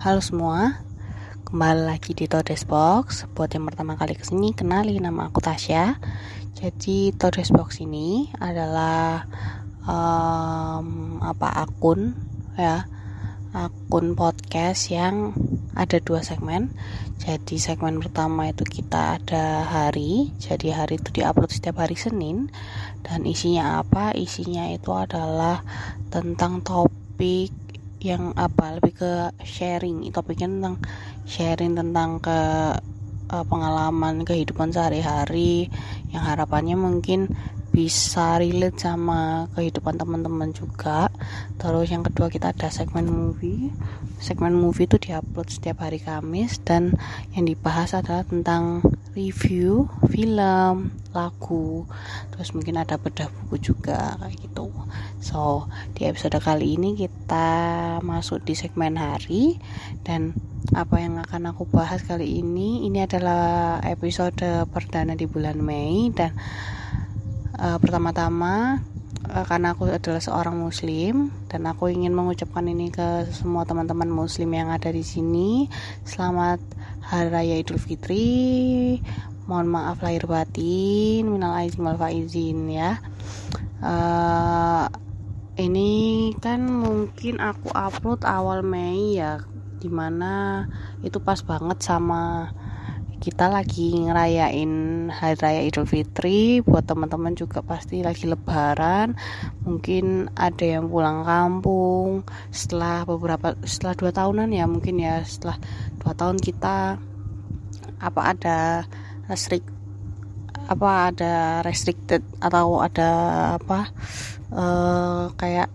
Halo semua, kembali lagi di Todes Box. Buat yang pertama kali ke sini, kenali nama aku Tasya. Jadi Todes Box ini adalah um, apa akun ya, akun podcast yang ada dua segmen. Jadi segmen pertama itu kita ada hari, jadi hari itu diupload setiap hari Senin. Dan isinya apa? Isinya itu adalah tentang topik yang apa lebih ke sharing topiknya tentang sharing tentang ke uh, pengalaman kehidupan sehari-hari yang harapannya mungkin bisa relate sama kehidupan teman-teman juga. Terus yang kedua kita ada segmen movie. Segmen movie itu diupload setiap hari Kamis dan yang dibahas adalah tentang review film lagu terus mungkin ada bedah buku juga kayak gitu. So di episode kali ini kita masuk di segmen hari dan apa yang akan aku bahas kali ini ini adalah episode perdana di bulan Mei dan uh, pertama-tama uh, karena aku adalah seorang muslim dan aku ingin mengucapkan ini ke semua teman-teman muslim yang ada di sini selamat hari raya idul fitri. Mohon maaf lahir batin minal aizin wal faizin ya. Uh, ini kan mungkin aku upload awal Mei ya di mana itu pas banget sama kita lagi ngerayain hari raya Idul Fitri buat teman-teman juga pasti lagi lebaran. Mungkin ada yang pulang kampung setelah beberapa setelah dua tahunan ya mungkin ya setelah dua tahun kita. Apa ada restrik apa ada restricted atau ada apa uh, kayak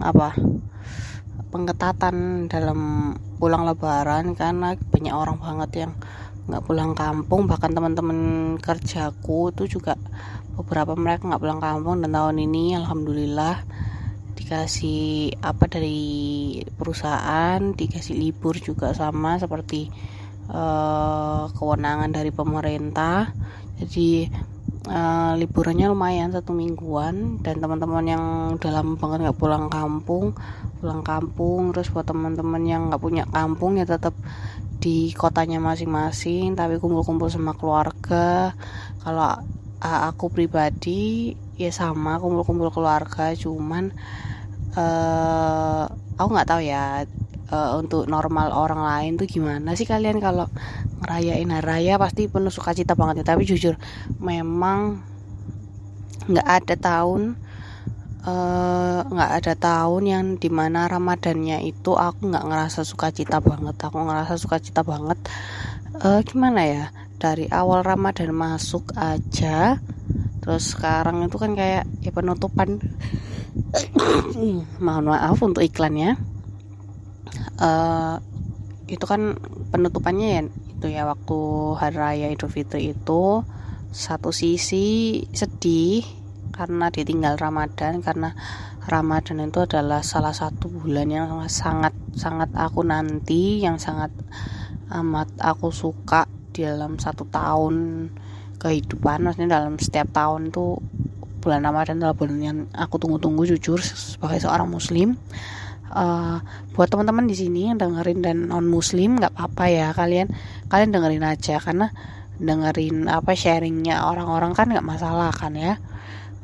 apa pengetatan dalam pulang lebaran? Karena banyak orang banget yang nggak pulang kampung bahkan teman-teman kerjaku itu juga beberapa mereka nggak pulang kampung dan tahun ini alhamdulillah dikasih apa dari perusahaan dikasih libur juga sama seperti uh, kewenangan dari pemerintah. Jadi uh, liburannya lumayan satu mingguan dan teman-teman yang dalam banget nggak pulang kampung pulang kampung terus buat teman-teman yang nggak punya kampung ya tetap di kotanya masing-masing tapi kumpul-kumpul sama keluarga. Kalau uh, aku pribadi ya sama kumpul-kumpul keluarga. Cuman uh, aku nggak tahu ya uh, untuk normal orang lain tuh gimana sih kalian kalau ngerayain hari raya pasti penuh sukacita banget. Ya tapi jujur memang nggak ada tahun Eh, nggak uh, ada tahun yang di mana ramadannya itu aku nggak ngerasa sukacita banget. Aku ngerasa sukacita banget. Uh, gimana ya? Dari awal ramadan masuk aja terus sekarang itu kan kayak ya penutupan. Mohon maaf untuk iklannya. Uh, itu kan penutupannya ya itu ya waktu hari raya idul fitri itu. Satu sisi sedih karena ditinggal Ramadan karena Ramadan itu adalah salah satu bulan yang sangat sangat aku nanti yang sangat amat aku suka di dalam satu tahun kehidupan. Maksudnya dalam setiap tahun tuh bulan Ramadan adalah bulan yang aku tunggu-tunggu jujur sebagai seorang muslim. Uh, buat teman-teman di sini yang dengerin dan non muslim nggak apa-apa ya kalian kalian dengerin aja karena dengerin apa sharingnya orang-orang kan nggak masalah kan ya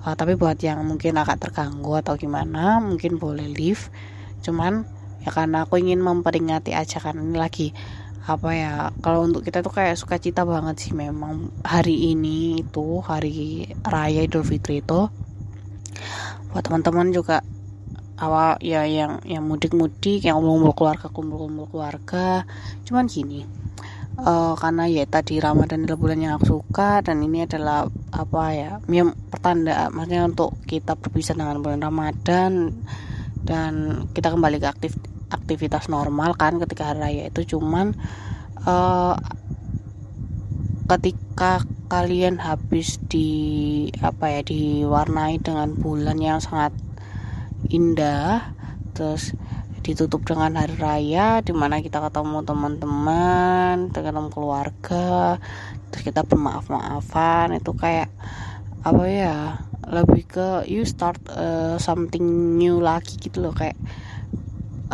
uh, tapi buat yang mungkin agak terganggu atau gimana mungkin boleh leave. Cuman ya karena aku ingin memperingati aja kan ini lagi. Apa ya kalau untuk kita tuh kayak suka cita banget sih memang. Hari ini itu hari raya Idul Fitri itu buat teman-teman juga awal ya yang yang mudik-mudik yang kumpul keluarga kumpul-kumpul keluarga. Cuman gini uh, karena ya tadi Ramadan adalah bulan yang aku suka dan ini adalah apa ya, ya pertanda maksudnya untuk kita berpisah dengan bulan Ramadan dan kita kembali ke aktif aktivitas normal kan ketika hari raya itu. Cuman uh, ketika kalian habis di apa ya diwarnai dengan bulan yang sangat indah terus ditutup dengan hari raya di mana kita ketemu teman-teman ketemu keluarga terus kita bermaaf-maafan itu kayak apa ya lebih ke you start uh, something new lagi gitu loh kayak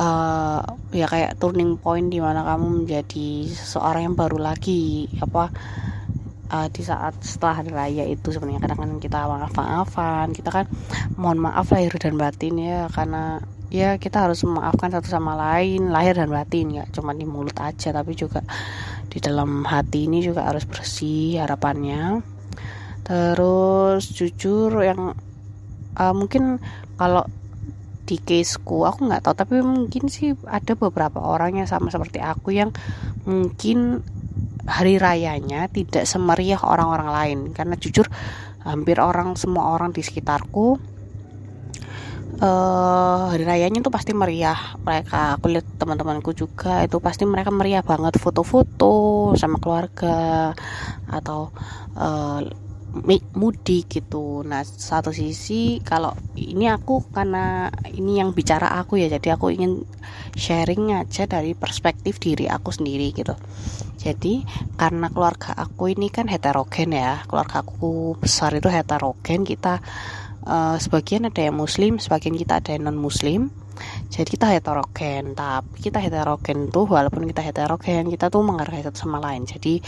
uh, ya kayak turning point di mana kamu menjadi seseorang yang baru lagi apa uh, di saat setelah hari raya itu sebenarnya. Kadang-kadang kita maaf maafan kita kan mohon maaf lahir dan batin ya karena ya kita harus memaafkan satu sama lain lahir dan batin ya cuma di mulut aja tapi juga di dalam hati ini juga harus bersih harapannya. Terus jujur yang uh, mungkin kalau di caseku aku nggak tahu tapi mungkin sih ada beberapa orang yang sama seperti aku yang mungkin hari rayanya tidak semeriah orang-orang lain. Karena jujur hampir orang semua orang di sekitarku uh, hari rayanya tuh pasti meriah mereka aku lihat teman-temanku juga itu pasti mereka meriah banget foto-foto sama keluarga atau uh, mudik gitu. Nah, satu sisi kalau ini aku karena ini yang bicara aku ya, jadi aku ingin sharing aja dari perspektif diri aku sendiri gitu. Jadi karena keluarga aku ini kan heterogen ya, keluarga aku besar itu heterogen. Kita uh, sebagian ada yang muslim, sebagian kita ada yang non muslim. Jadi kita heterogen, tapi kita heterogen tuh walaupun kita heterogen, kita tuh menghargai satu sama lain. Jadi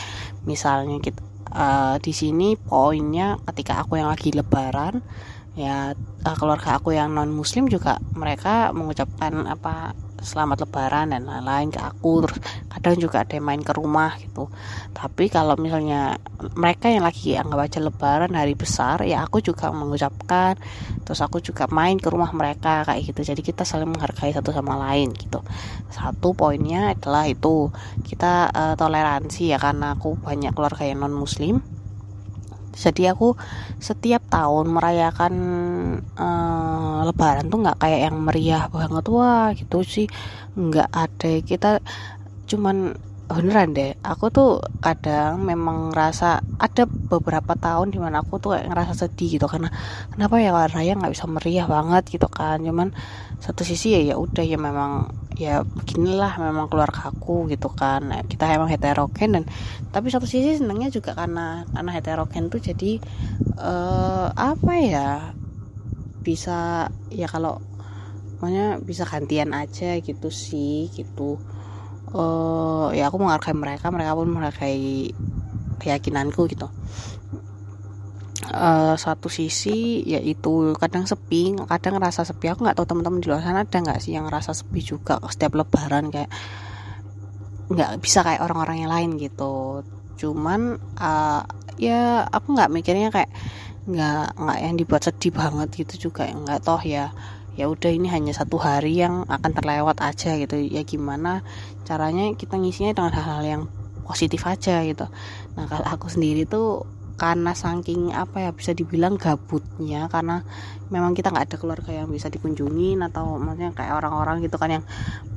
misalnya kita uh, di sini poinnya ketika aku yang lagi lebaran ya uh, keluarga aku yang non muslim juga mereka mengucapkan apa selamat lebaran dan lain-lain ke aku terus kadang juga ada yang main ke rumah gitu. Tapi kalau misalnya mereka yang lagi anggap aja lebaran hari besar ya aku juga mengucapkan terus aku juga main ke rumah mereka kayak gitu. Jadi kita saling menghargai satu sama lain gitu. Satu poinnya adalah itu kita uh, toleransi ya karena aku banyak keluarga yang non muslim jadi aku setiap tahun merayakan uh, lebaran tuh nggak kayak yang meriah banget. Wah gitu sih. Nggak ada. Kita cuman beneran deh. Aku tuh kadang memang ngerasa ada beberapa tahun di mana aku tuh kayak ngerasa sedih gitu karena kenapa ya raya nggak bisa meriah banget gitu kan. Cuman satu sisi ya ya udah ya memang ya beginilah memang keluarga aku gitu kan. Nah, kita emang heterogen dan tapi satu sisi senangnya juga karena karena heterogen tuh jadi uh, apa ya bisa ya kalau makanya bisa gantian aja gitu sih gitu uh, ya aku menghargai mereka mereka pun menghargai keyakinanku gitu. Uh, satu sisi yaitu kadang sepi kadang ngerasa sepi. Aku nggak tahu teman-teman di luar sana ada nggak sih yang ngerasa sepi juga setiap lebaran kayak nggak bisa kayak orang-orang yang lain gitu. Cuman uh, ya aku nggak mikirnya kayak nggak nggak yang dibuat sedih banget gitu juga nggak toh ya ya udah ini hanya satu hari yang akan terlewat aja gitu. Ya gimana caranya kita ngisinya dengan hal-hal yang positif aja gitu. Nah kalau aku sendiri tuh karena saking apa ya bisa dibilang gabutnya karena memang kita nggak ada keluarga yang bisa dikunjungi atau maksudnya kayak orang-orang gitu kan yang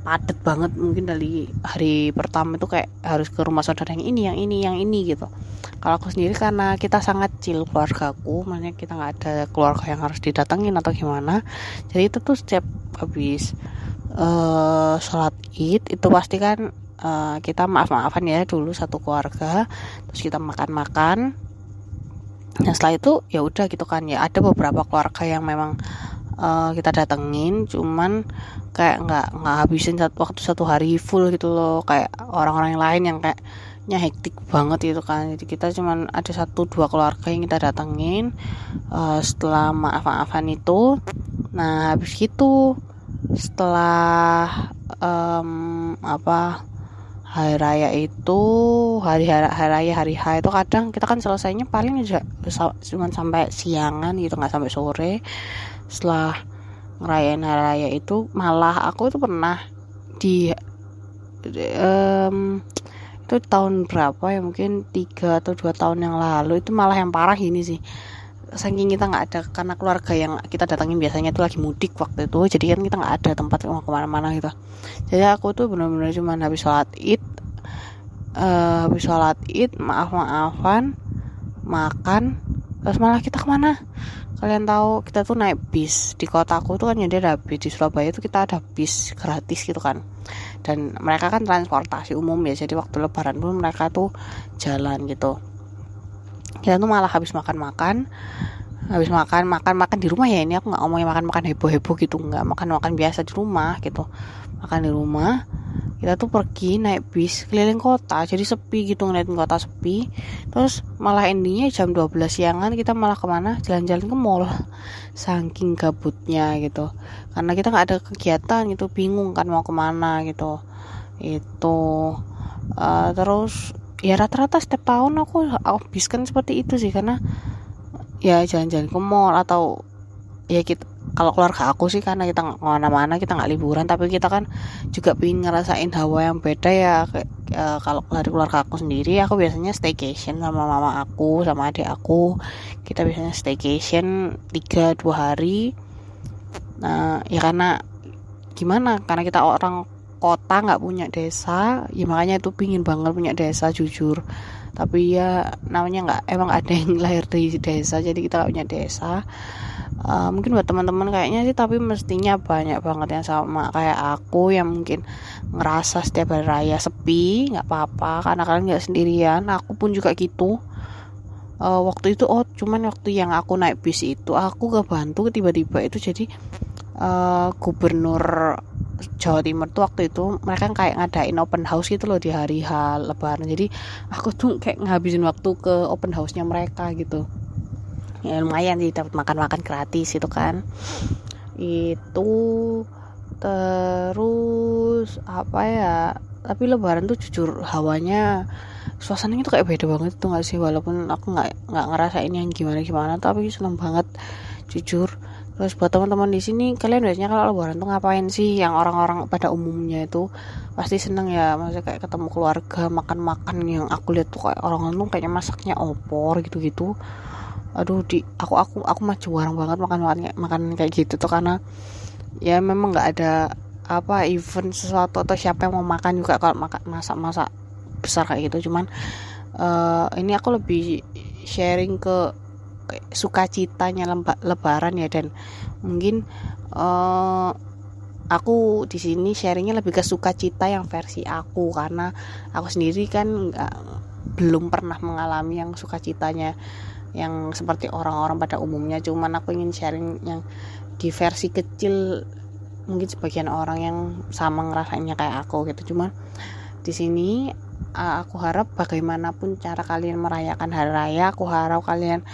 padet banget mungkin dari hari pertama itu kayak harus ke rumah saudara yang ini yang ini yang ini gitu. Kalau aku sendiri karena kita sangat chill keluargaku maksudnya kita nggak ada keluarga yang harus didatengin atau gimana. Jadi itu tuh setiap habis uh, sholat id itu pasti kan uh, kita maaf maafan ya dulu satu keluarga terus kita makan makan nah setelah itu ya udah gitu kan. Ya ada beberapa keluarga yang memang uh, kita datengin cuman kayak nggak nggak habisin satu waktu satu hari full gitu loh. Kayak orang-orang yang lain yang kayaknya hektik banget gitu kan. Jadi kita cuman ada satu dua keluarga yang kita datengin uh, setelah maaf-maafan itu. Nah habis itu setelah um, apa hari raya itu hari hari, raya hari H itu kadang kita kan selesainya paling cuma sampai siangan gitu nggak sampai sore. Setelah ngerayain hari raya itu malah aku itu pernah di um, itu tahun berapa ya mungkin tiga atau dua tahun yang lalu itu malah yang parah ini sih saking kita nggak ada karena keluarga yang kita datangin biasanya itu lagi mudik waktu itu jadi kan kita nggak ada tempat mau ke mana-mana gitu. Jadi aku tuh benar-benar cuma habis sholat id uh, habis sholat id maaf maafan makan terus malah kita ke mana? Kalian tahu kita tuh naik bis. Di kotaku tuh kan jadi ada bis. Di Surabaya itu kita ada bis gratis gitu kan. Dan mereka kan transportasi umum ya jadi waktu lebaran pun mereka tuh jalan gitu kita tuh malah habis makan-makan habis makan makan makan di rumah ya ini aku nggak ngomongin makan makan heboh heboh gitu nggak makan makan biasa di rumah gitu. Makan di rumah kita tuh pergi naik bis keliling kota jadi sepi gitu ngeliatin kota sepi. Terus malah endingnya jam 12 siangan kita malah ke mana? Jalan-jalan ke mall saking gabutnya gitu. Karena kita nggak ada kegiatan gitu bingung kan mau ke mana gitu. Itu uh, terus ya rata-rata setiap tahun aku habiskan seperti itu sih karena ya jalan-jalan ke mall atau ya kita kalau keluarga aku sih karena kita nggak ke mana-mana kita nggak liburan tapi kita kan juga pengen ngerasain hawa yang beda ya kayak e, kalau dari keluarga aku sendiri aku biasanya staycation sama mama aku sama adik aku. Kita biasanya staycation tiga dua hari. Nah ya karena gimana? Karena kita orang kota nggak punya desa ya makanya itu pingin banget punya desa jujur. Tapi ya namanya nggak emang ada yang lahir di desa jadi kita gak punya desa. Uh, mungkin buat teman-teman kayaknya sih tapi mestinya banyak banget yang sama. Kayak aku yang mungkin ngerasa setiap hari raya sepi nggak apa-apa. Karena kalian nggak sendirian aku pun juga gitu. Uh, waktu itu oh cuman waktu yang aku naik bis itu aku kebantu tiba-tiba itu jadi uh, gubernur Jawa Timur tuh waktu itu mereka kayak ngadain open house gitu loh di hari H Lebaran. Jadi aku tuh kayak ngabisin waktu ke open house-nya mereka gitu. Ya lumayan sih dapat makan-makan gratis itu kan. Itu terus apa ya tapi lebaran tuh jujur hawanya suasananya tuh kayak beda banget tuh gak sih? Walaupun aku nggak nggak ngerasain yang gimana gimana tapi seneng banget jujur terus buat teman-teman di sini kalian biasanya kalau lebaran tuh ngapain sih? Yang orang-orang pada umumnya itu pasti seneng ya. Maksudnya kayak ketemu keluarga makan-makan yang aku lihat tuh kayak orang tuh kayaknya masaknya opor gitu-gitu. Aduh di aku aku aku mah jarang banget makan makan makan kayak gitu tuh karena ya memang nggak ada apa event sesuatu atau siapa yang mau makan juga kalau makan masak masak besar kayak gitu. Cuman uh, ini aku lebih sharing ke sukacitanya lebaran ya dan mungkin uh, aku di sini sharingnya lebih ke sukacita yang versi aku karena aku sendiri kan nggak belum pernah mengalami yang sukacitanya yang seperti orang-orang pada umumnya. Cuman aku ingin sharing yang di versi kecil mungkin sebagian orang yang sama ngerasainnya kayak aku gitu. Cuman di sini uh, aku harap bagaimanapun cara kalian merayakan hari raya aku harap kalian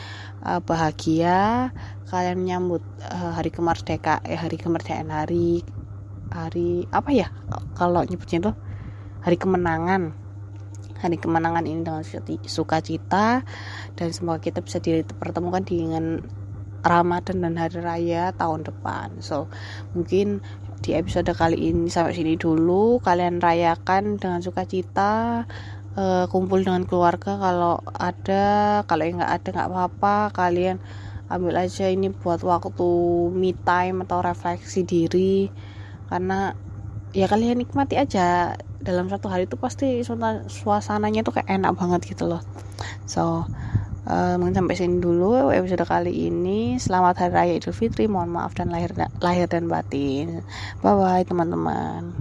uh, bahagia kalian menyambut uh, hari kemerdekaan eh, hari kemerdekaan hari hari apa ya kalau nyebutnya itu hari kemenangan hari kemenangan ini dengan sukacita dan semoga kita bisa dipertemukan dengan Ramadan dan hari raya tahun depan. So, mungkin di episode kali ini sampai sini dulu. Kalian rayakan dengan sukacita, uh, kumpul dengan keluarga kalau ada, kalau nggak ada nggak apa-apa. Kalian ambil aja ini buat waktu me time atau refleksi diri karena ya kalian nikmati aja dalam satu hari itu pasti suasananya tuh kayak enak banget gitu loh so Eh, mungkin sampai sini dulu episode kali ini. Selamat Hari Raya Idul Fitri. Mohon maaf dan lahir lahir dan batin. Bye bye teman-teman.